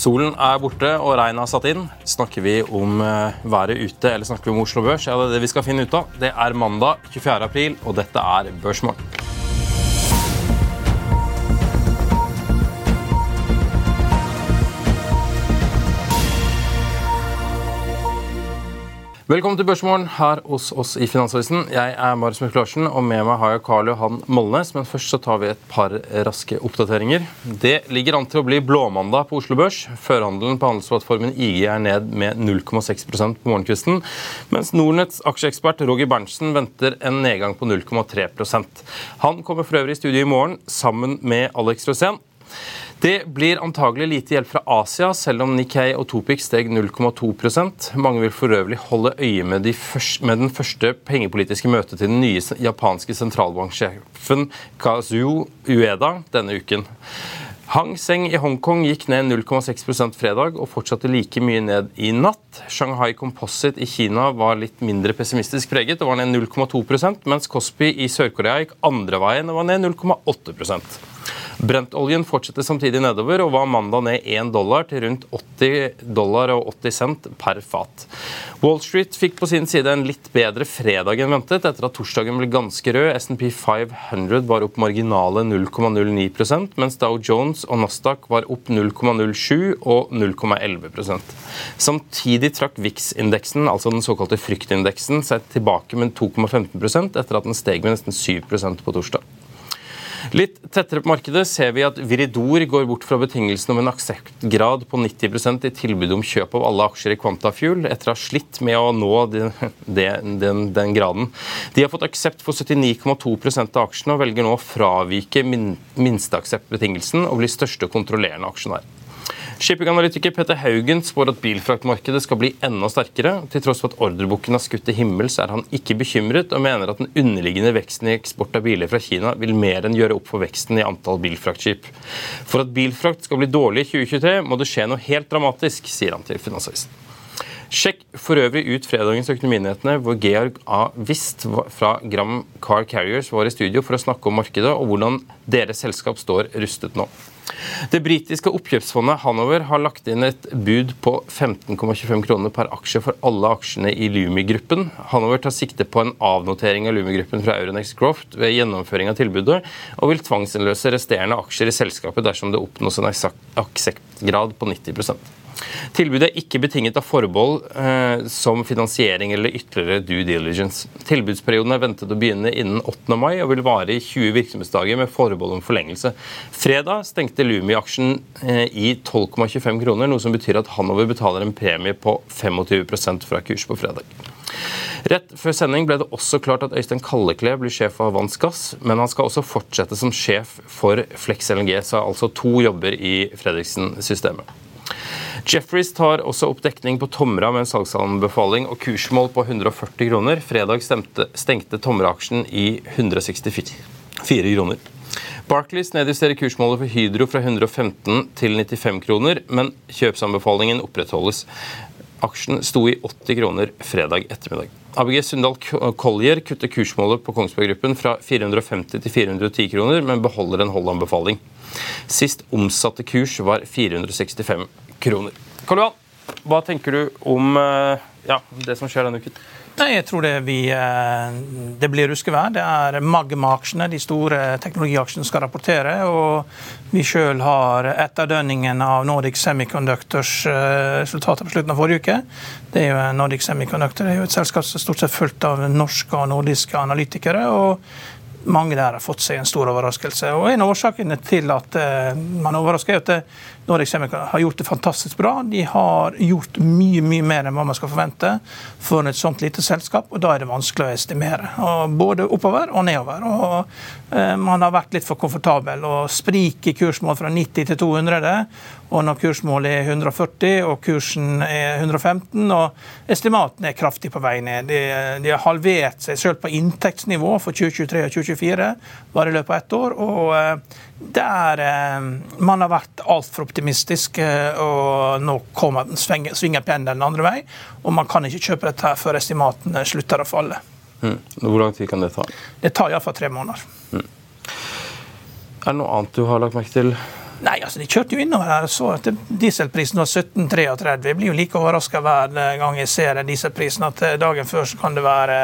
Solen er borte og regnet har satt inn. Snakker vi om eh, været ute eller snakker vi om Oslo Børs? Ja, det er det vi skal finne ut av. Det er mandag 24. april, og dette er Børsmorgen. Velkommen til Børsmorgen her hos oss i Finansavisen. Jeg er Marius Mørk Larsen, og med meg har jeg Karl Johan Molnes. Men først så tar vi et par raske oppdateringer. Det ligger an til å bli blåmandag på Oslo Børs. Førhandelen på handelsplattformen IG er ned med 0,6% på morgenkvisten, mens Nordnetts aksjeekspert Roger Berntsen venter en nedgang på 0,3% Han kommer for øvrig i studio i morgen sammen med Alex Rosén. Det blir antagelig lite hjelp fra Asia, selv om Nikkei og Topic steg 0,2 Mange vil for øvrig holde øye med, de første, med, den første pengepolitiske møtet til den nye japanske sentralbanksjefen Kazuo Ueda denne uken. Hang Seng i Hongkong gikk ned 0,6% fredag og fortsatte like mye ned i natt. Shanghai Composite i Kina var litt mindre pessimistisk preget og var ned 0,2% mens Kospi i Sør-Korea gikk andre veien og var ned 0,8 Brentoljen fortsetter samtidig nedover og var mandag ned 1 dollar til rundt 80 dollar og 80 cent per fat. Wall Street fikk på sin side en litt bedre fredag enn ventet, etter at torsdagen ble ganske rød. SMP 500 var opp marginale 0,09% mens Dow Jones og Nasdaq var opp 0,07 og 0,11% Samtidig trakk VIX-indeksen, altså den såkalte fryktindeksen, seg tilbake med 2,15% etter at den steg med nesten 7% på torsdag. Litt tettere på markedet ser vi at Viridor går bort fra betingelsen om en akseptgrad på 90% i tilbudet om kjøp av alle aksjer i Quantafuel, etter å ha slitt med å nå den, den, den graden. De har fått aksept for 79,2% av aksjene og velger nå å fravike min, minsteakseptbetingelsen og bli største kontrollerende aksjonær. Shipping-analytiker Petter Haugen spår at bilfraktmarkedet skal bli enda sterkere. Til tross for at ordreboken har skutt til himmels, er han ikke bekymret, og mener at den underliggende veksten i eksport av biler fra Kina vil mer enn gjøre opp for veksten i antall bilfraktskip. For at bilfrakt skal bli dårlig i 2023, må det skje noe helt dramatisk, sier han til Finansavisen. Sjekk for øvrig ut fredagens Økonominyhetene, hvor Georg A. Wist fra Gram Car Carriers var i studio for å snakke om markedet og hvordan deres selskap står rustet nå. Det britiske oppkjøpsfondet Hanover har lagt inn et bud på 15,25 kroner per aksje for alle aksjene i Lumi-gruppen. Hanover tar sikte på en avnotering av Lumi-gruppen fra Euronex Croft ved gjennomføring av tilbudet, og vil tvangsinnløse resterende aksjer i selskapet dersom det oppnås en akseptgrad på 90 Tilbudet er ikke betinget av forbehold eh, som finansiering eller ytterligere due diligence. Tilbudsperioden er ventet å begynne innen 8. mai og vil vare i 20 virksomhetsdager med forbehold om forlengelse. Fredag stengte Lumi-aksjen eh, i 12,25 kroner, noe som betyr at Hanover betaler en premie på 25% fra kurs på fredag. Rett før sending ble det også klart at Øystein Kallekle blir sjef for Avans Gass, men han skal også fortsette som sjef for Flex LNG, så altså to jobber i Fredriksen-systemet. Jeffreys tar også opp dekning på Tomra med en salgsanbefaling og kursmål på 140 kroner. Fredag stemte, stengte Tomra-aksjen i 164 kroner. Barclays nedjusterer kursmålet for Hydro fra 115 til 95 kroner, men kjøpsanbefalingen opprettholdes. Aksjen sto i 80 kroner fredag ettermiddag. ABG Sundal Collier kutter kursmålet på Kongsberg Gruppen fra 450 til 410 kroner, men beholder en holdanbefaling. Sist omsatte kurs var 465 kroner. Karl Johan, hva tenker du om eh, ja, det som skjer denne uken? Nei, jeg tror det, vi, eh, det blir ruskevær. Det er Magma-aksjene, de store teknologiaksjene, skal rapportere. Og vi sjøl har etterdønningen av Nordic Semiconductors eh, resultater på slutten av forrige uke. Det er jo Nordic Semiconductor er jo et selskap som stort sett fullt av norske og nordiske analytikere. og mange der har fått seg en stor overraskelse. Og En av årsakene til at man overrasker, er at Nordic Semica har gjort det fantastisk bra. De har gjort mye mye mer enn hva man skal forvente for et sånt lite selskap, og da er det vanskelig å estimere. Og både oppover og nedover. Og eh, Man har vært litt for komfortabel og sprik i kursmål fra 90 til 200. Og når kursmålet er 140 og kursen er 115, og estimatene er kraftig på vei ned. De, de har halvert seg selv på inntektsnivå for 2023 og 2024 bare i løpet av ett år. og eh, der eh, man har vært altfor optimistisk, eh, og nå kommer, svinger, svinger pendelen andre vei. Og man kan ikke kjøpe dette før estimatene slutter å falle. Mm. Hvor lang tid kan det ta? Det tar iallfall tre måneder. Mm. Er det noe annet du har lagt merke til Nei, altså De kjørte jo innover her og så at dieselprisen var 17,33. Jeg blir jo like overraska hver gang jeg ser dieselprisen at eh, dagen før så kan det være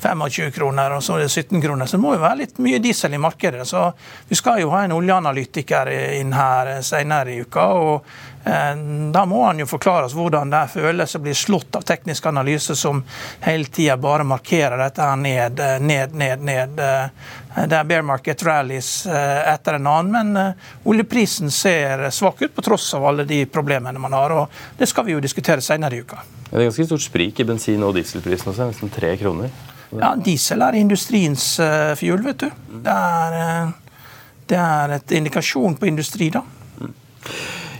25 kroner, og så er det 17 kroner. Så det må jo være litt mye diesel i markedet. Så vi skal jo ha en oljeanalytiker inn her senere i uka. og eh, da må han jo forklare oss hvordan det føles å bli slått av teknisk analyse som hele tida bare markerer dette her ned, eh, ned, ned, ned. Eh, det er bear market rallies etter en annen, men oljeprisen ser svak ut på tross av alle de problemene man har. og Det skal vi jo diskutere senere i uka. Det er ganske stort sprik i bensin- og dieselprisen også, nesten tre kroner. Ja, Diesel er industriens uh, fuel, vet du. Det er, uh, det er et indikasjon på industri, da.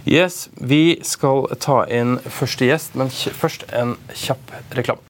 Yes, Vi skal ta inn første gjest, men først en kjapp reklame.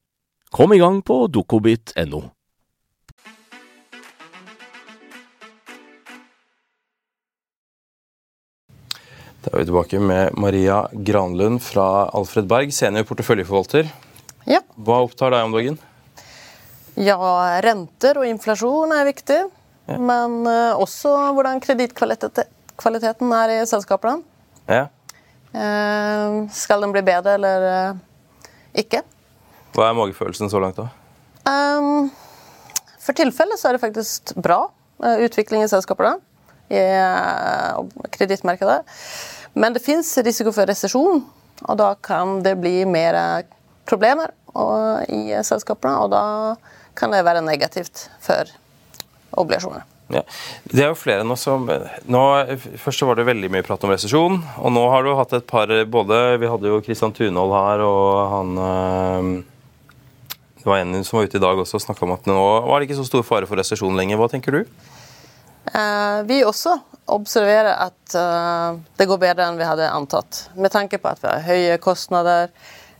Kom i gang på dokobit.no. Da er vi tilbake med Maria Granlund fra Alfred Berg, senior porteføljeforvalter. Ja. Hva opptar deg om dagen? Ja, renter og inflasjon er viktig. Ja. Men uh, også hvordan kredittkvaliteten er i selskapene. Ja. Uh, skal den bli bedre eller uh, ikke? Hva er magefølelsen så langt, da? Um, for tilfellet så er det faktisk bra uh, utvikling i selskapene. I uh, kredittmarkedet. Men det fins risiko for resesjon, og da kan det bli mer problemer og, i selskapene. Og da kan det være negativt for obligasjoner. Ja. Det er jo flere nå som nå, Først så var det veldig mye prat om resesjon. Og nå har du hatt et par både Vi hadde jo Kristian Tunhold her, og han øh, det var en som var ute i dag også og snakka om at nå var det ikke så stor fare for resesjon lenger. Hva tenker du? Uh, vi også observerer at uh, det går bedre enn vi hadde antatt. Med tanke på at vi har høye kostnader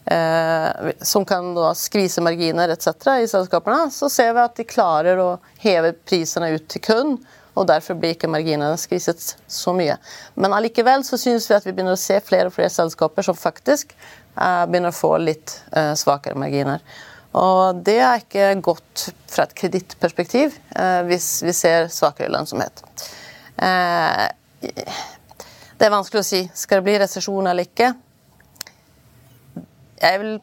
uh, som kan da skvise marginer etc. i selskapene, så ser vi at de klarer å heve prisene ut til kund. Og derfor blir ikke marginene skviset så mye. Men allikevel så syns vi at vi begynner å se flere og flere selskaper som faktisk begynner å få litt svakere marginer. Og det er ikke godt fra et kredittperspektiv eh, hvis vi ser svakere lønnsomhet. Eh, det er vanskelig å si. Skal det bli resesjon eller ikke? Jeg vil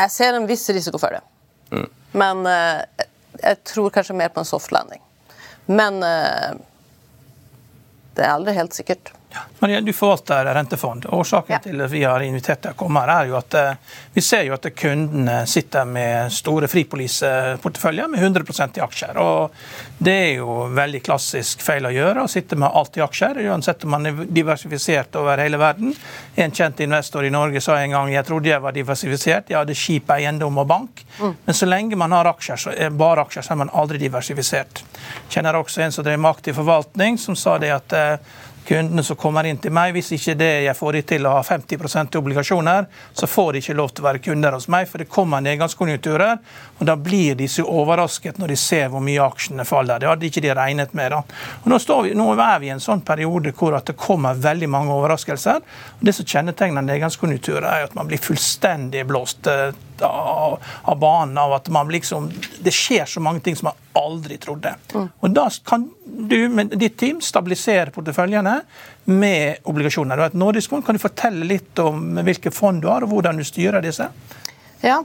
Jeg ser en viss risiko for det. Mm. Men eh, jeg tror kanskje mer på en soft landing. Men det er aldri helt sikkert. Maria, du forvalter rentefond. Årsaken ja. til at vi har invitert deg å komme her, er jo at eh, vi ser jo at kundene sitter med store fripoliseporteføljer med 100% i aksjer. og Det er jo veldig klassisk feil å gjøre, å sitte med alt i aksjer, uansett om man er diversifisert over hele verden. En kjent investor i Norge sa en gang jeg trodde jeg var diversifisert, jeg hadde skip, eiendom og bank. Mm. Men så lenge man har aksjer, så er bare aksjer, så er man aldri diversifisert. Kjenner også en som drev med aktiv forvaltning, som sa det at eh, kundene som kommer inn til meg. Hvis ikke det jeg får de til å ha 50 i obligasjoner, så får de ikke lov til å være kunder hos meg, for det kommer nedgangskonjunkturer. Og da blir de så overrasket når de ser hvor mye aksjene faller. Det hadde ikke de regnet med. da. Og nå, vi, nå er vi i en sånn periode hvor det kommer veldig mange overraskelser. Og det som kjennetegner nedgangskonjunkturer, er at man blir fullstendig blåst eh, av, av banen av at man liksom Det skjer så mange ting som man aldri trodde. Mm. Og da kan du med ditt team stabilisere porteføljene med obligasjoner. Du har et nordisk fond. Kan du fortelle litt om hvilke fond du har, og hvordan du styrer disse? Ja.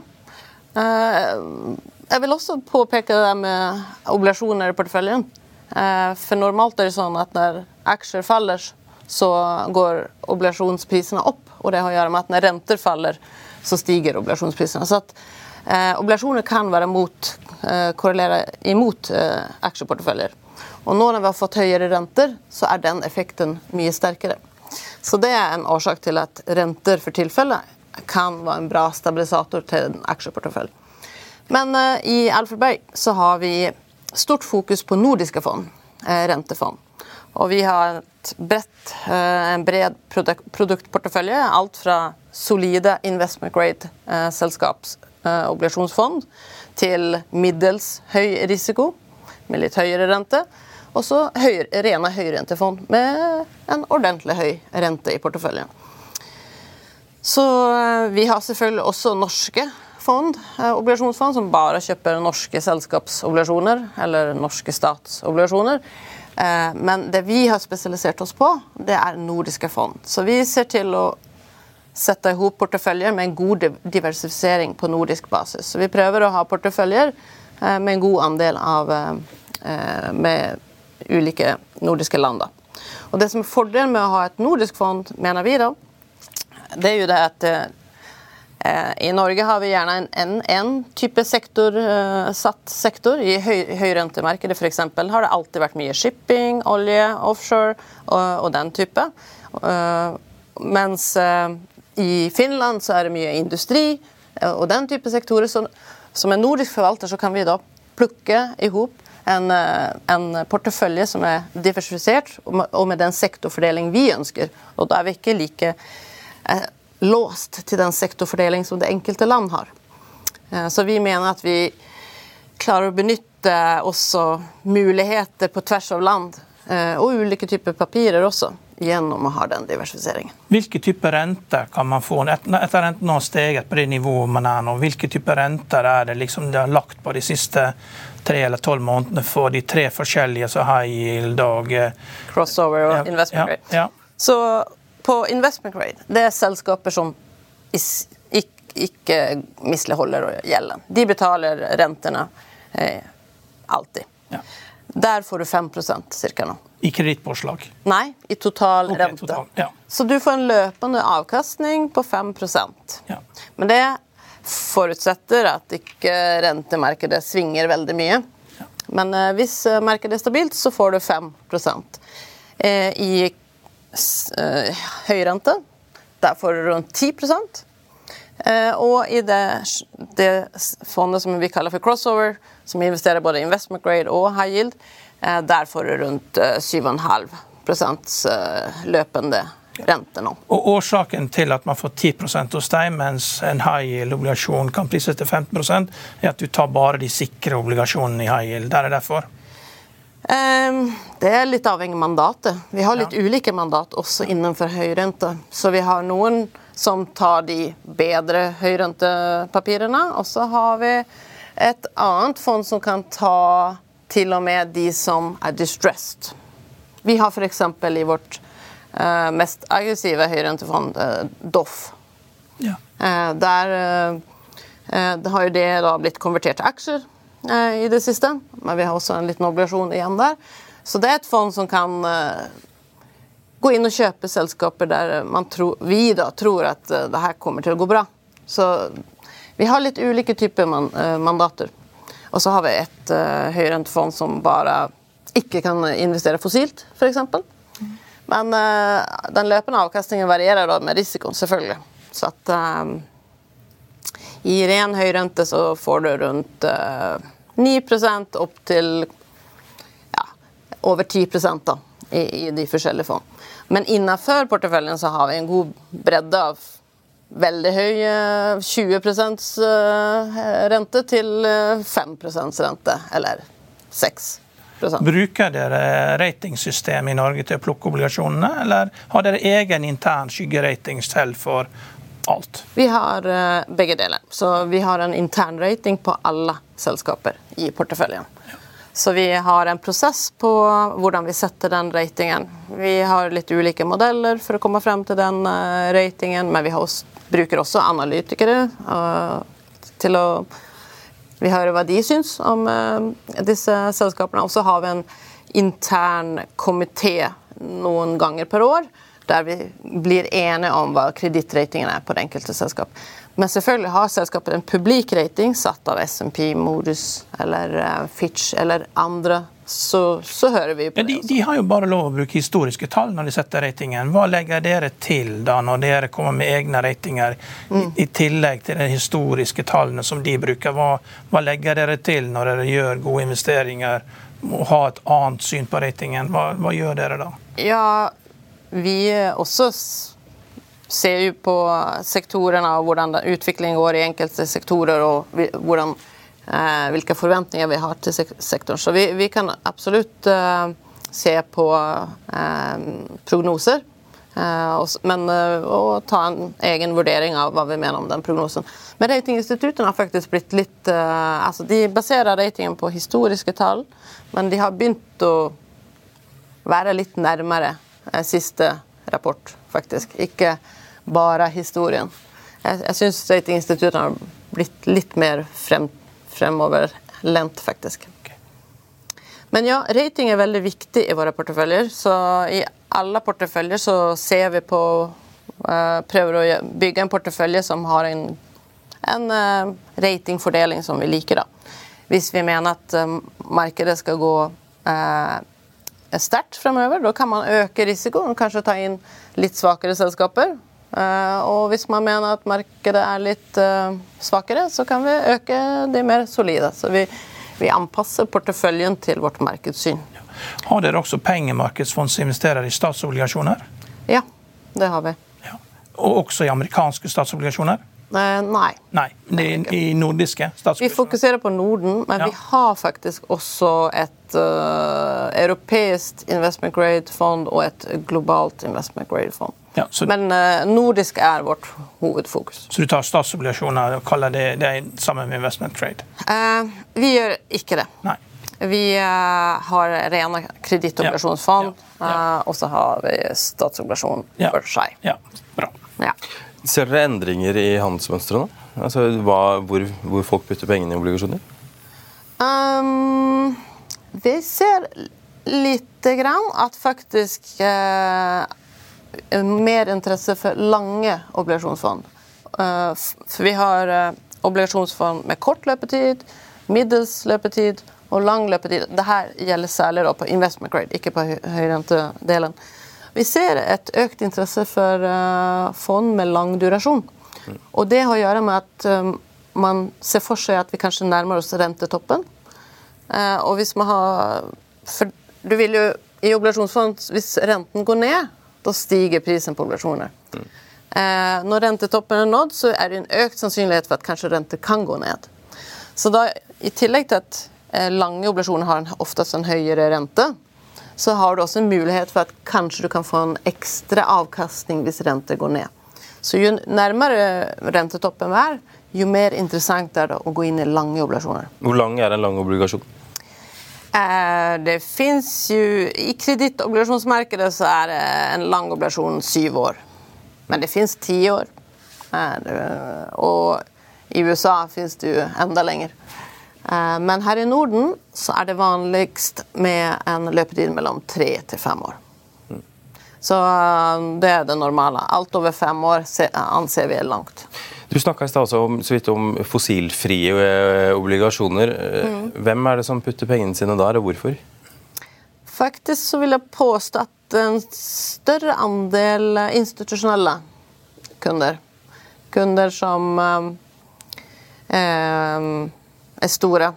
Uh, jeg vil også påpeke det med obligasjoner i porteføljen. Uh, for normalt er det sånn at når aksjer faller, så går obligasjonsprisene opp. Og det har å gjøre med at når renter faller, så stiger obligasjonsprisene. Så at eh, obligasjoner kan være mot, eh, korrelere imot eh, aksjeporteføljer. Og nå når vi har fått høyere renter, så er den effekten mye sterkere. Så det er en årsak til at renter for tilfellet kan være en bra stabilisator til en aksjeportefølje. Men eh, i Alfredberg så har vi stort fokus på nordiske fond, eh, rentefond. Og vi har bredt, eh, en bred produktportefølje. Alt fra solide investment grade-selskapsobligasjonsfond eh, til middels høy risiko med litt høyere rente. Og så høy, rene høyrentefond med en ordentlig høy rente i porteføljen. Så eh, vi har selvfølgelig også norske fond, obligasjonsfond som bare kjøper norske selskapsobligasjoner eller norske statsobligasjoner. Eh, men det vi har spesialisert oss på, det er nordiske fond. Så vi ser til å sette i hop porteføljer med en god diversifisering på nordisk basis. Så vi prøver å ha porteføljer eh, med en god andel av eh, med ulike nordiske land. Og det som er Fordelen med å ha et nordisk fond, mener vi, da, det er jo det at Eh, I Norge har vi gjerne en, en, type sektor, satt sektor. I høy, høyrentemarkedet f.eks. har det alltid vært mye shipping, olje, offshore og, og den type. Uh, mens i Finland så er det mye industri og den type sektorer. Så, som en nordisk forvalter så kan vi da plukke i hop en, en, portefølje som er diversifisert, og med, den sektorfordeling vi ønsker. Og da er vi ikke like låst til den sektorfordeling som det enkelte land har. Eh, så vi mener at vi klarer å benytte også muligheter på tvers av land, eh, og ulike typer papirer også, gjennom å ha den diversifiseringen. Hvilke typer renter kan man få etter renten har steget på det nivået man er nå? Hvilke typer renter er det liksom de har lagt på de siste tre eller tolv månedene for de tre forskjellige, så high yield og eh, Crossover og ja, investment grade. Ja, ja. Så på investment grade, det er selskaper som ikke misligholder gjelden. De betaler rentene eh, alltid. Ja. Der får du 5% ca. nå. I kredittpåslag? Nei, i total okay, rente. Total, ja. Så du får en løpende avkastning på 5 ja. Men det forutsetter at ikke rentemarkedet svinger veldig mye. Ja. Men eh, hvis eh, markedet er stabilt, så får du 5 eh, I høyrente. Der får du rundt 10 eh, Og i det, det, fondet som vi kaller for crossover, som investerer både investment grade og high yield, eh, der får du rundt 7,5 løpende rente nå. Og Årsaken til at man får 10 hos deg, mens en high yield-obligasjon kan prises til 15% er at du tar bare de sikre obligasjonene i high yield. Der er derfor. Ehm, det er litt avhengig av mandatet. Vi har litt ja. ulike mandat også innenfor høyrente. Så vi har noen som tar de bedre høyrentepapirene, og så har vi et annet fond som kan ta til og med de som er distressed. Vi har f.eks. i vårt uh, mest aggressive høyrentefond, uh, Doff. Ja. Uh, der har jo det da blitt konvertert til aksjer. Eh, i det siste. Men vi har også en liten obligasjon igjen der. Så det er et fond som kan eh, gå inn og kjøpe selskaper der tro, vi da tror at eh, det her kommer til å gå bra. Så vi har litt ulike typer man, mandater. Og så har vi et uh, høyrentefond som bare ikke kan investere fossilt, f.eks. Men uh, den løpende avkastningen varierer da med risikoen, selvfølgelig. Så at uh, i ren høyrente så får du rundt uh, 9 opp til ja, over 10 da, i, i de forskjellige fond. Men innenfor porteføljen så har vi en god bredde av veldig høy 20 rente til 5% rente, eller 6 Bruker dere ratingsystem i Norge til å plukke obligasjonene, eller har dere egen intern skyggerating selv for alt? Vi har begge deler. Så vi har en intern rating på alle selskaper i porteføljen. Så vi har en prosess på hvordan vi setter den ratingen. Vi har litt ulike modeller for å komme frem til den uh, ratingen, men vi også, bruker også analytikere uh, til å Vi hører hva de syns om uh, disse selskapene. Og så har vi en intern komité noen ganger per år der vi blir enige om hva kredittratingen er på det enkelte selskap. Men selvfølgelig har selskapet en publik rating satt av SMP, Modus eller uh, Fitch eller andre. Så, så, hører vi på det. De, de, har jo bare lov å bruke historiske tall når de setter ratingen. Hva legger dere til da når dere kommer med egne ratinger, mm. i, i, tillegg til de historiske tallene som de bruker? Hva, hva, legger dere til når dere gjør gode investeringer og har et annet syn på ratingen? Hva, hva gjør dere da? Ja, vi også ser jo på sektorene og hvordan utviklingen går i enkelte sektorer, og hvordan, eh, hvilke forventninger vi har til sektoren. Så vi, vi kan absolutt eh, se på eh, prognoser. Eh, og, men, eh, og ta en egen vurdering av hva vi mener om den prognosen. Men ratinginstituttene har faktisk blitt litt eh, altså De baserer ratingen på historiske tall, men de har begynt å være litt nærmere siste rapport, faktisk. Ikke bare historien. Jeg, jeg syns ratinginstituttene har blitt litt mer frem, fremoverlent, faktisk. Men ja, rating er veldig viktig i våre porteføljer. Så i alle porteføljer så ser vi på uh, Prøver å bygge en portefølje som har en, en uh, ratingfordeling som vi liker, da. Hvis vi mener at um, markedet skal gå sterkt fremover, da kan man øke risikoen kanskje ta inn litt svakere selskaper. Uh, og hvis man mener at markedet er litt uh, svakere, så kan vi øke de mer solide. Så vi, vi anpasser porteføljen til vårt markedssyn. Har dere også pengemarkedsfond som investerer i statsobligasjoner? Ja, det har vi. Ja. Og også i amerikanske statsobligasjoner? Uh, nei. nei. I, I, nordiske statsobligasjoner? Vi fokuserer på Norden, men ja. vi har faktisk også et uh, europeisk investment grade-fond og et globalt investment grade-fond. Ja, så, Men uh, nordisk er vårt hovedfokus. Så du tar statsobligasjoner og kaller det, det sammen med investment trade? Eh, vi gjør ikke det. Nei. Vi eh, har rene kredittobligasjonsfond, ja, ja, og så har vi statsobligasjon for seg. Ja, bra. Ser dere endringer i handelsmønstrene? Altså, hva, hvor, hvor, folk putter pengene i obligasjoner? Um, vi ser lite grann at faktisk mer interesse for lange obligasjonsfond. Eh, for vi har eh, obligasjonsfond med kort løpetid, middels løpetid og lang løpetid. Dette gjelder særlig på investment grade, ikke på høyrentedelen. Vi ser et økt interesse for eh, fond med lang durasjon. Og det har å gjøre med at man ser for seg at vi kanskje nærmer oss rentetoppen. Og hvis man har For du vil jo i obligasjonsfond, hvis renten går ned, da stiger prisen på obligasjoner. Mm. Eh, når rentetoppen er nådd, så er det en økt sannsynlighet for at kanskje rente kan gå ned. Så da, I tillegg til at eh, lange obligasjoner har en, oftest en høyere rente, så har du også en mulighet for at kanskje du kan få en ekstra avkastning hvis rente går ned. Så jo nærmere rentetoppen er, jo mer interessant er det å gå inn i lange obligasjoner. Hvor lang er en lang obligasjon? Eh, det fins jo I kredittobligasjonsmarkedet så er det en lang obligasjon syv år. Men det fins ti år. Og i USA fins det jo enda lenger. Eh, men her i Norden så er det vanligst med en løpetid mellom tre til fem år. Så eh, det er det normale. Alt over fem år anser vi er langt. Du snakka i stad om, så vidt om fossilfrie eh, obligasjoner. Mm. Hvem er det som putter pengene sine der, og hvorfor? Faktisk så vil jeg påstå at en større andel institusjonelle kunder, kunder som eh, eh, er store,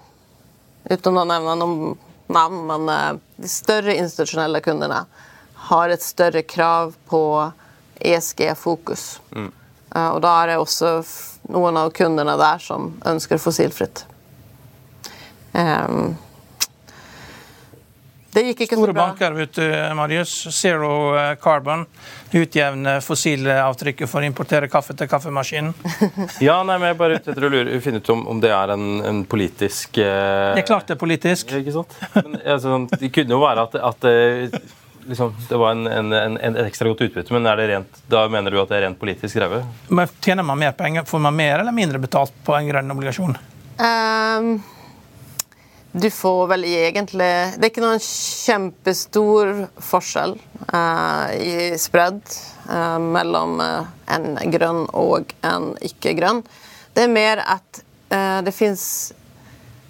uten å nevne noen navn, men eh, de større institusjonelle kundene har et større krav på ESG-fokus. Mm. Uh, og da er det også noen av kundene der som ønsker fossilfritt. Um, det gikk ikke Store så bra. Store banker, vet du, Marius. Zero eh, carbon. Utjevne fossilavtrykket for å importere kaffe til kaffemaskinen. ja, nei, men jeg bare ute etter å lure, finne ut om, om det er en, en politisk eh... Det er klart det er politisk. Ikke sant? Men, altså, det kunne jo være at, at eh, liksom, det var en, en, en, et ekstra godt utbytte, men rent, da mener du at det er rent politisk drevet? Men tjener man mer penger? Får man mer eller mindre betalt på en grønn obligasjon? Um, du får vel egentlig Det er ikke noen kjempestor forskjell uh, i spredd uh, mellom uh, en grønn og en ikke-grønn. Det er mer at det fins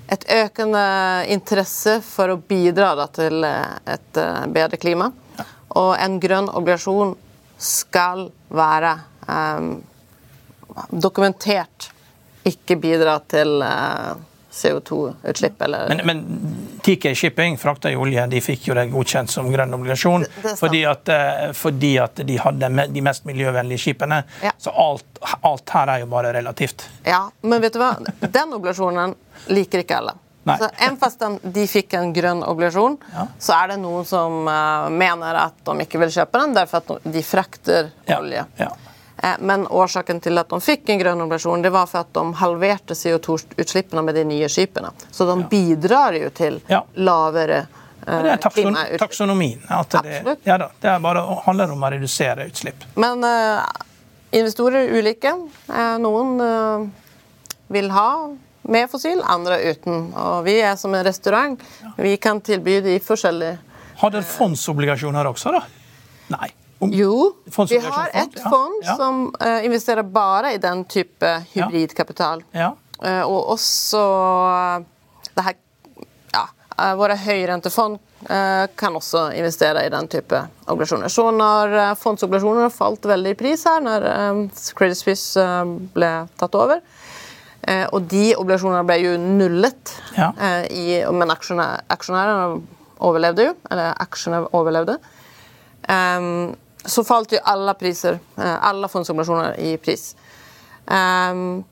et økende interesse for å bidra da, til et bedre klima. Og en grønn obligasjon skal være um, dokumentert ikke bidra til uh, CO2-utslipp. Men, men TK Shipping frakta jo olje. De fikk jo det godkjent som grønn obligasjon fordi at, eh, fordi, at, de hadde de mest miljøvennlige skipene. Ja. Så alt, alt, her er jo bare relativt. Ja, men vet du hva? Den obligasjonen liker ikke alle. Nei. Så en fast de fikk en grønn obligasjon, ja. så er det noen som uh, mener at de ikke vil kjøpe den, derfor at de frakter olje. Ja. Eh, men årsaken til at de fikk en grønn obligasjon, det var for at de halverte CO2-utslippene med de nye skipene. Så de bidrar jo til ja. lavere eh, det er takson taksonomien. Det, ja da, det bare, handler om å redusere utslipp. Men uh, investorer er ulike. Noen uh, vil ha med fossil, andre uten. Og vi er som en restaurant. Ja. Vi kan tilby de forskjellige Har dere fondsobligasjoner også, da? Nei. Jo, vi har et fond ja. som uh, investerer bare i den type hybridkapital. Ja. Uh, og også uh, det her ja, Våre høyrentefond kan også investere i den type obligasjoner. Så når fondsobligasjoner falt veldig i pris her, når Credit Suisse ble tatt over Og de obligasjonene ble jo nullet, ja. i, men aksjonærene overlevde jo. Eller aksjene overlevde. Um, så falt jo alle priser, eh, alle fondsobligasjoner i pris. Um,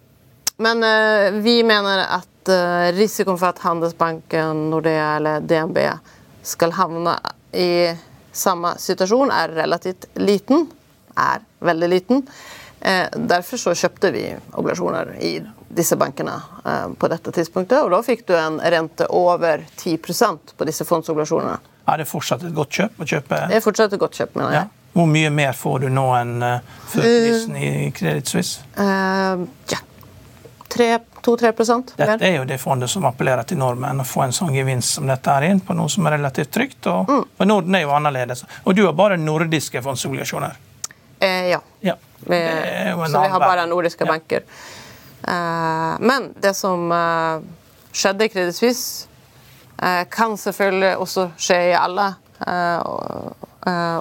men uh, vi mener at uh, risikoen for at Handelsbanken, Nordea eller DNB skal havne i samme situasjon, er relativt liten. Er veldig liten. Derfor så kjøpte vi obligasjoner i disse bankene på dette tidspunktet. Og da fikk du en rente over 10% på disse fondsoblasjonene. Er det fortsatt et godt kjøp å kjøpe? Det er fortsatt et godt kjøp, mener jeg. Ja. Hvor mye mer får du nå enn uh, før prisen i Credit Suisse? Uh, ja. 2-3% Dette er jo det fondet som appellerer til nordmenn, å få en sånn gevinst som dette er inn på noe som er relativt trygt. Og, mm. og Norden er jo annerledes. Og du har bare nordiske fondsobligasjoner? Eh, ja. ja. Vi, så vi har bare nordiske ja. banker. Uh, men det som uh, skjedde i Credit Suisse, uh, kan selvfølgelig også skje i alle Eh,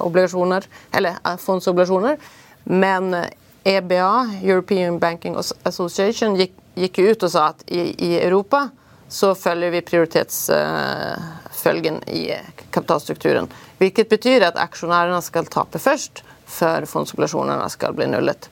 obligasjoner, eller eh, fondsobligasjoner. Men EBA, European Banking Association, gikk, gikk ut og sa at i, i Europa så følger vi prioritetsfølgen i kapitalstrukturen. Hvilket betyr at aksjonærene skal tape først, før fondsobligasjonene skal bli nullet.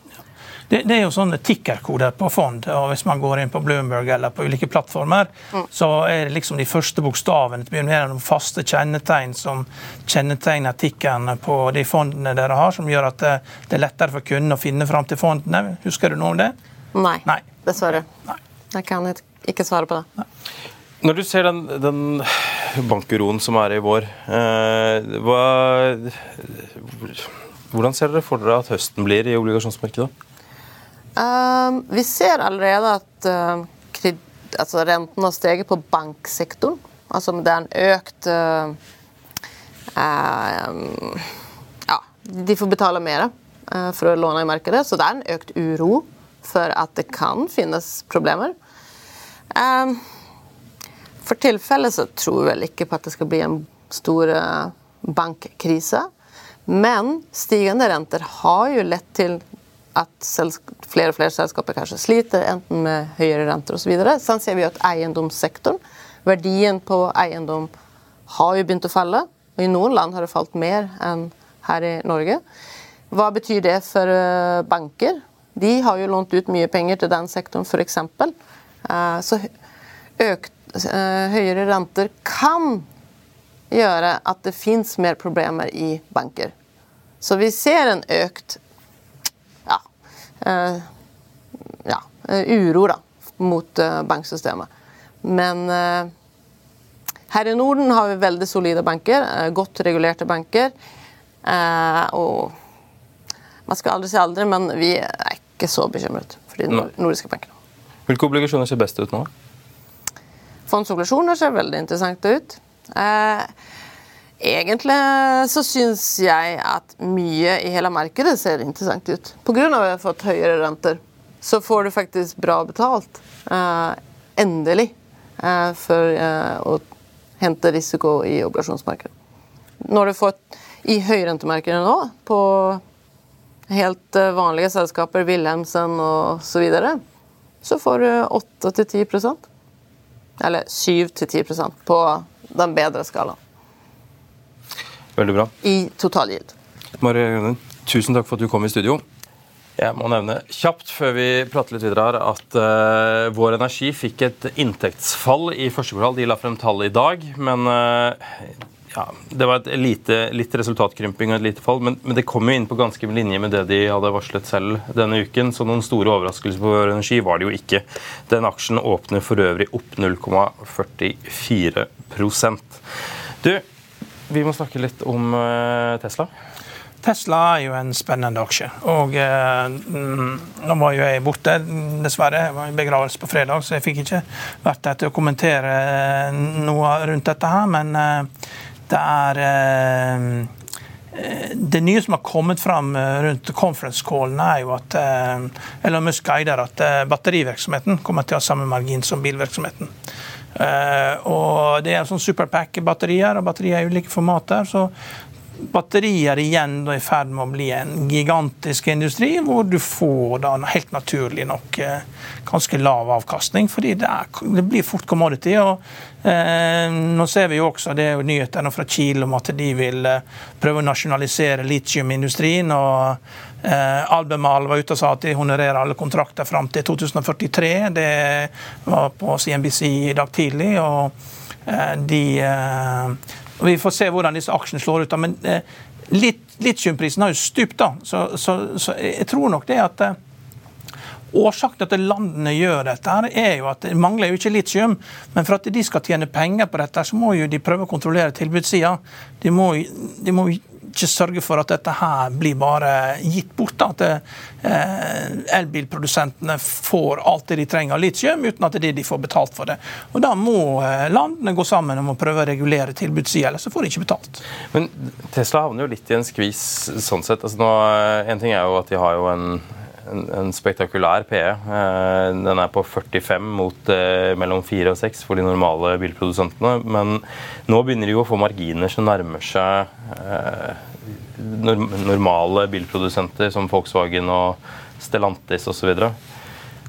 Det, det, er jo sånne tikkerkoder på fond. og Hvis man går inn på Bloomberg eller på ulike plattformer, mm. så er det liksom de første bokstavene til de faste kjennetegn som kjennetegner tikkerne på de fondene dere har, som gjør at det, det er lettere for kunden å finne fram til fondene. Husker du noe om det? Nei, Nei. dessverre. Nei. Jeg kan ikke svare på det. Nei. Når du ser den, den bankuroen som er i vår, eh, hva, hvordan ser dere for dere at høsten blir i obligasjonsmarkedet? Uh, vi ser allerede at uh, altså renten har steget på banksektoren. Altså det er en økt uh, Ja, de får betale mer for å låne i markedet, så det er en økt uro for at det kan finnes problemer. Um, for tilfellet så tror vi vel ikke på at det skal bli en stor bankkrise. Men stigende renter har jo lett til at flere og flere selskaper kanskje sliter, enten med høyere renter osv. Så, sånn ser vi at eiendomssektoren, verdien på eiendom, har jo begynt å falle. Og I noen land har det falt mer enn her i Norge. Hva betyr det for eh, banker? De har jo lånt ut mye penger til den sektoren, f.eks. Eh, så økt, eh, høyere renter kan gjøre at det fins mer problemer i banker. Så vi ser en økt ja, uro da, mot banksystemet. Men her i Norden har vi veldig solide banker, godt regulerte banker. Og man skal aldri si aldri, men vi er ikke så bekymret for de nordiske bankene. Hvilke obligasjoner ser best ut nå? Fondsobligasjoner ser veldig interessante ut. Eh, egentlig så syns jeg at mye i hele markedet ser interessant ut. Pga. at vi har fått høyere renter, så får du faktisk bra betalt. Eh, endelig. Eh, for eh, å hente risiko i obligasjonsmarkedet. Når du får i høyrentemarkedet nå, på helt vanlige selskaper, Wilhelmsen og så, videre, så får du 8-10% Eller 7-10% på den bedre skalaen. Veldig bra. I totalgild. Marie Grønnen, tusen takk for at du kom i studio. Jeg må nevne kjapt før vi prater litt videre her, at uh, Vår Energi fikk et inntektsfall i første kvartal. De la frem tall i dag, men uh, ja, Det var et lite, litt resultatkrymping og et lite fall, men, men, det kom jo inn på ganske linje med det de hadde varslet selv denne uken. Så noen store overraskelser på Vår Energi var det jo ikke. Den aksjen åpner for øvrig opp 0,44% Du, vi må snakke litt om uh, Tesla. Tesla er jo en spennende aksje. Og eh, Nå var jo jeg borte, dessverre. Jeg var i begravelse på fredag, så jeg fikk ikke vært der til å kommentere eh, noe rundt dette her. Men eh, det er eh, det nye som har kommet fram eh, rundt conference callen, er jo at eh, Elon Musk guider at batterivirksomheten kommer til å ha samme margin som bilvirksomheten. Og Det er sånn superpack-batterier, og batterier i ulike formater. så batterier igjen er i ferd med å bli en gigantisk industri, hvor du får da helt naturlig nok ganske lav avkastning, fordi det, er, det blir fort commodity. og Eh, nå ser vi jo også, Det er jo nyheter fra Chile om at de vil eh, prøve å nasjonalisere litiumindustrien. og eh, Albemal var ute og sa at de honorerer alle kontrakter fram til 2043. Det var på CNBC i dag tidlig. og eh, de, eh, Vi får se hvordan disse aksjene slår ut. Men eh, litiumprisen har jo stupt, da. Så, så, så, jeg tror nok det at Årsaken til at landene gjør dette, er jo at det mangler jo ikke litium. Men for at de skal tjene penger på dette, så må jo de prøve å kontrollere tilbudssida. De må, de må ikke sørge for at dette her blir bare gitt bort. At eh, elbilprodusentene får alt det de trenger av litium, uten at det er de får betalt for det. Og Da må eh, landene gå sammen om å prøve å regulere tilbudssida, ellers så får de ikke betalt. Men Tesla havner jo litt i en skvis sånn sett. Altså nå, eh, en ting er jo at de har jo en en, spektakulær PE. Eh, den er på 45 mot eh, mellom 4 og 6 for de normale bilprodusentene. Men nå begynner de å få marginer som nærmer seg eh, normale bilprodusenter som Volkswagen og Stellantis osv.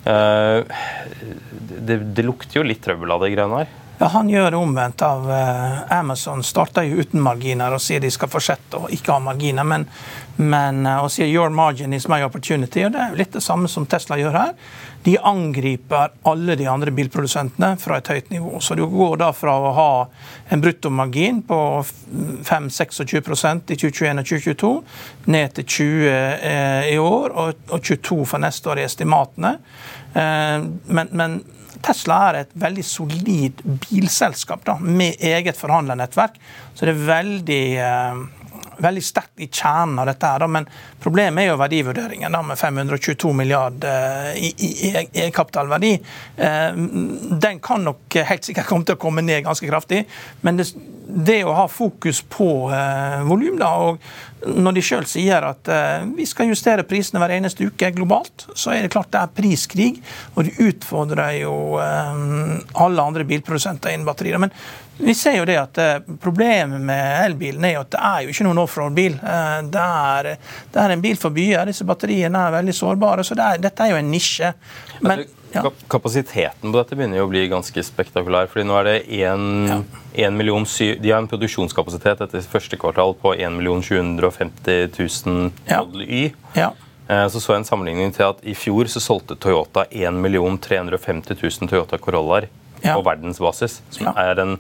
Det, det lukter jo litt trøbbel av de greiene her. Ja, Han gjør det omvendt av uh, Amazon. Starter jo uten marginer og sier de skal fortsette å ikke ha marginer. Men, men uh, og sier 'your margin is my opportunity'. og Det er jo litt det samme som Tesla gjør her. De angriper alle de andre bilprodusentene fra et høyt nivå. Så du går da fra å ha en bruttomargin på 5-26% i 2021 og 2022 ned til 20 uh, i år og 22 for neste år i estimatene. men, men Tesla er et veldig solid bilselskap da, med eget forhandlernettverk. Så det er veldig, uh, veldig sterkt i kjernen av dette. her. Da. Men problemet er jo verdivurderingen da, med 522 milliarder uh, i, i egenkapitalverdi. Uh, den kan nok helt sikkert komme til å komme ned ganske kraftig. Men det, det å ha fokus på eh, volum, da, og når de sjøl sier at eh, vi skal justere prisene hver eneste uke globalt, så er det klart det er priskrig. Og de utfordrer jo eh, alle andre bilprodusenter innen batterier. Men Vi ser jo det at eh, Problemet med elbilen er jo at det er jo ikke noen offroad-bil. Eh, det, det, er en bil for byer. Disse batteriene er veldig sårbare. så det er, Dette er jo en nisje. Men, ja. Kapasiteten på dette begynner jo å bli ganske spektakulær. fordi nå er det 1, 1 million, De har en produksjonskapasitet etter første kvartal på 1 750 000 ja. Y. Ja. Eh, så så jeg en sammenligning til at I fjor så solgte Toyota 1 350 000 Toyota Corollaer på verdensbasis. Som er en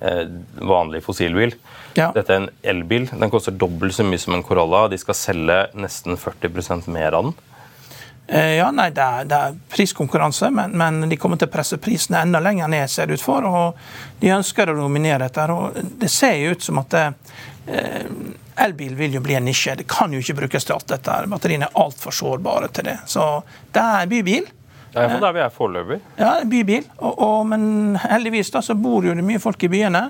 vanlig fossilbil. Ja. Dette er en elbil. Den koster dobbelt så mye som en Corolla. De skal selge nesten 40% mer av den. Eh, ja, nei, det er, det er priskonkurranse, men, men, de kommer til å presse prisene enda lenger ned, ser det ut for. og De ønsker å dominere dette. og Det ser jo ut som at det, eh, elbil vil jo bli en nisje. Det kan jo ikke brukes til alt dette. Batteriene er altfor sårbare til det. Så det er bybil. Det er der vi er foreløpig. Ja, bybil. Og, og, men heldigvis da, så bor jo det mye folk i byene.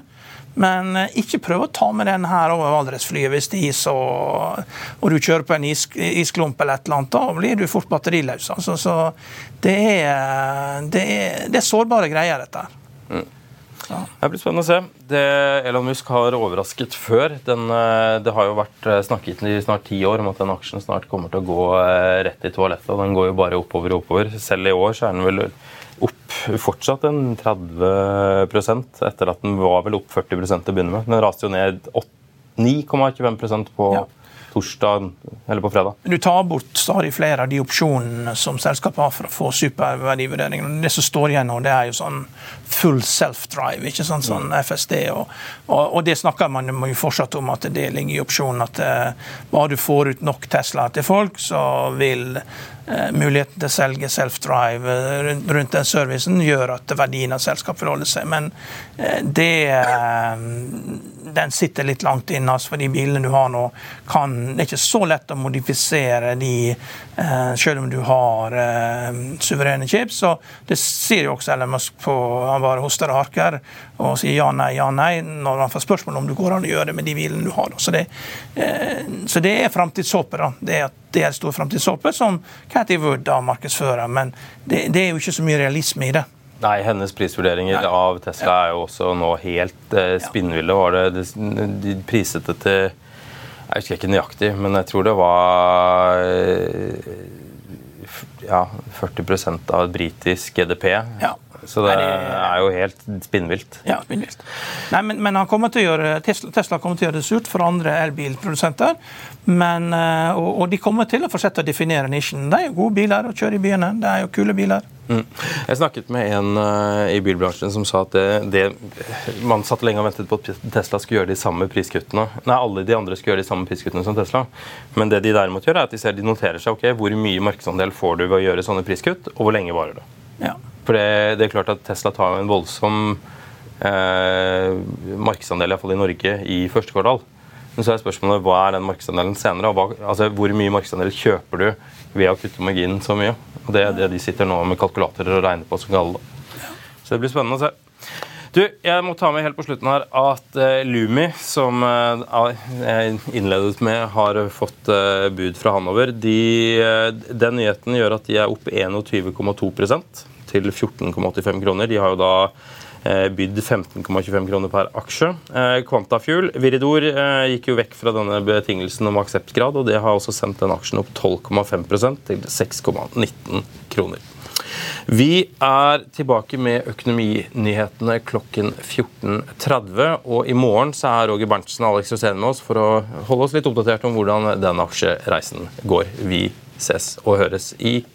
Men eh, ikke prøv å ta med den her over Valdresflyet hvis det er is og, og, du kjører på en is, isklump eller et eller annet. Da blir du fort batteriløs. Altså, så det er, det, er, det er sårbare greier, dette her. Mm. Ja. Det blir spennende å se. Det Elon Musk har overrasket før. Den, eh, det har jo vært eh, snakket i snart ti år om at den aksjen snart kommer til å gå eh, rett i toalettet. og Den går jo bare oppover og oppover. Selv i år så er den vel opp fortsatt en 30% etter at den var vel opp 40 til å begynne med. Den raste jo ned 9,25% på ja torsdag eller på fredag. Du tar bort stadig flere av de opsjonene som selskapet har for å få superverdivurdering. Det som står igjen nå, det er jo sånn full self-drive, ikke sånn, sånn FSD. Og, og, og, det snakker man jo fortsatt om, at det ligger i opsjonen at bare du får ut nok Tesla til folk, så vil muligheten til å selge self-drive rundt den servicen gjør at verdien av selskapet vil holde seg. Men det den sitter litt langt inne. Altså, for de bilene du har nå, kan, det er ikke så lett å modifisere de, eh, selv om du har eh, suverene chips. Så det sier jo også Elon Musk på Han bare hoster og harker og sier ja, nei, ja, nei når han får spørsmål om du går an å gjøre det med de bilene du har. Så det, eh, så det er framtidshåpet. Det, det er et stort framtidshåp som Cathy de da markedsføre, men det, det er jo ikke så mye realisme i det. Nei, hennes prisvurderinger Nei. av Tesla er jo også nå helt eh, spinnville. Var det, de, priset det til Jeg husker ikke nøyaktig, men jeg tror det var uh, ja, 40% av britisk GDP. Ja. Så det er jo helt spinnvilt. Ja, spinnvilt. Nei, men, men kommer gjøre, Tesla, Tesla, kommer til å gjøre det surt for andre elbilprodusenter. Men, eh, og, og, de kommer til å fortsette å definere nisjen. Det er jo gode biler å kjøre i byene. Det er jo kule biler. Mm. Jeg snakket med en uh, i bilbransjen som sa at det, det, man satt lenge og ventet på at Tesla skulle gjøre de samme priskuttene. Nei, alle de andre skulle gjøre de samme priskuttene som Tesla. Men det de derimot gjør, er at de, ser, de noterer seg ok, hvor mye markedsandel får du ved å gjøre sånne priskutt, og hvor lenge varer det. Ja. For det, det, er klart at Tesla tar en voldsom eh, markedsandel, iallfall i Norge, i første kvartal. Men så er spørsmålet hva er den markedsandelen senere? hva, altså, Hvor mye markedsandel kjøper du ved å kutte marginen så mye? Og Det er det de sitter nå med kalkulatorer og regner på som gale. Så det blir spennende å se. Du, jeg må ta med helt på slutten her at eh, Lumi, som eh, innledet med, har fått eh, bud fra Hanover. De, den nyheten gjør at de er opp 21,2 til 14,85 kroner. De har jo da eh, bydd 15,25 kroner per aksje. Eh, Quantafuel, Viridor, eh, gikk jo vekk fra denne betingelsen om akseptgrad, og det har også sendt den aksjen opp 12,5% til 6,19 kroner. Vi er tilbake med økonominyhetene klokken 14.30. Og i morgen så er Roger Berntsen og Alex Rosén med oss for å holde oss litt oppdatert om hvordan den aksjereisen går. Vi ses og høres i morgen.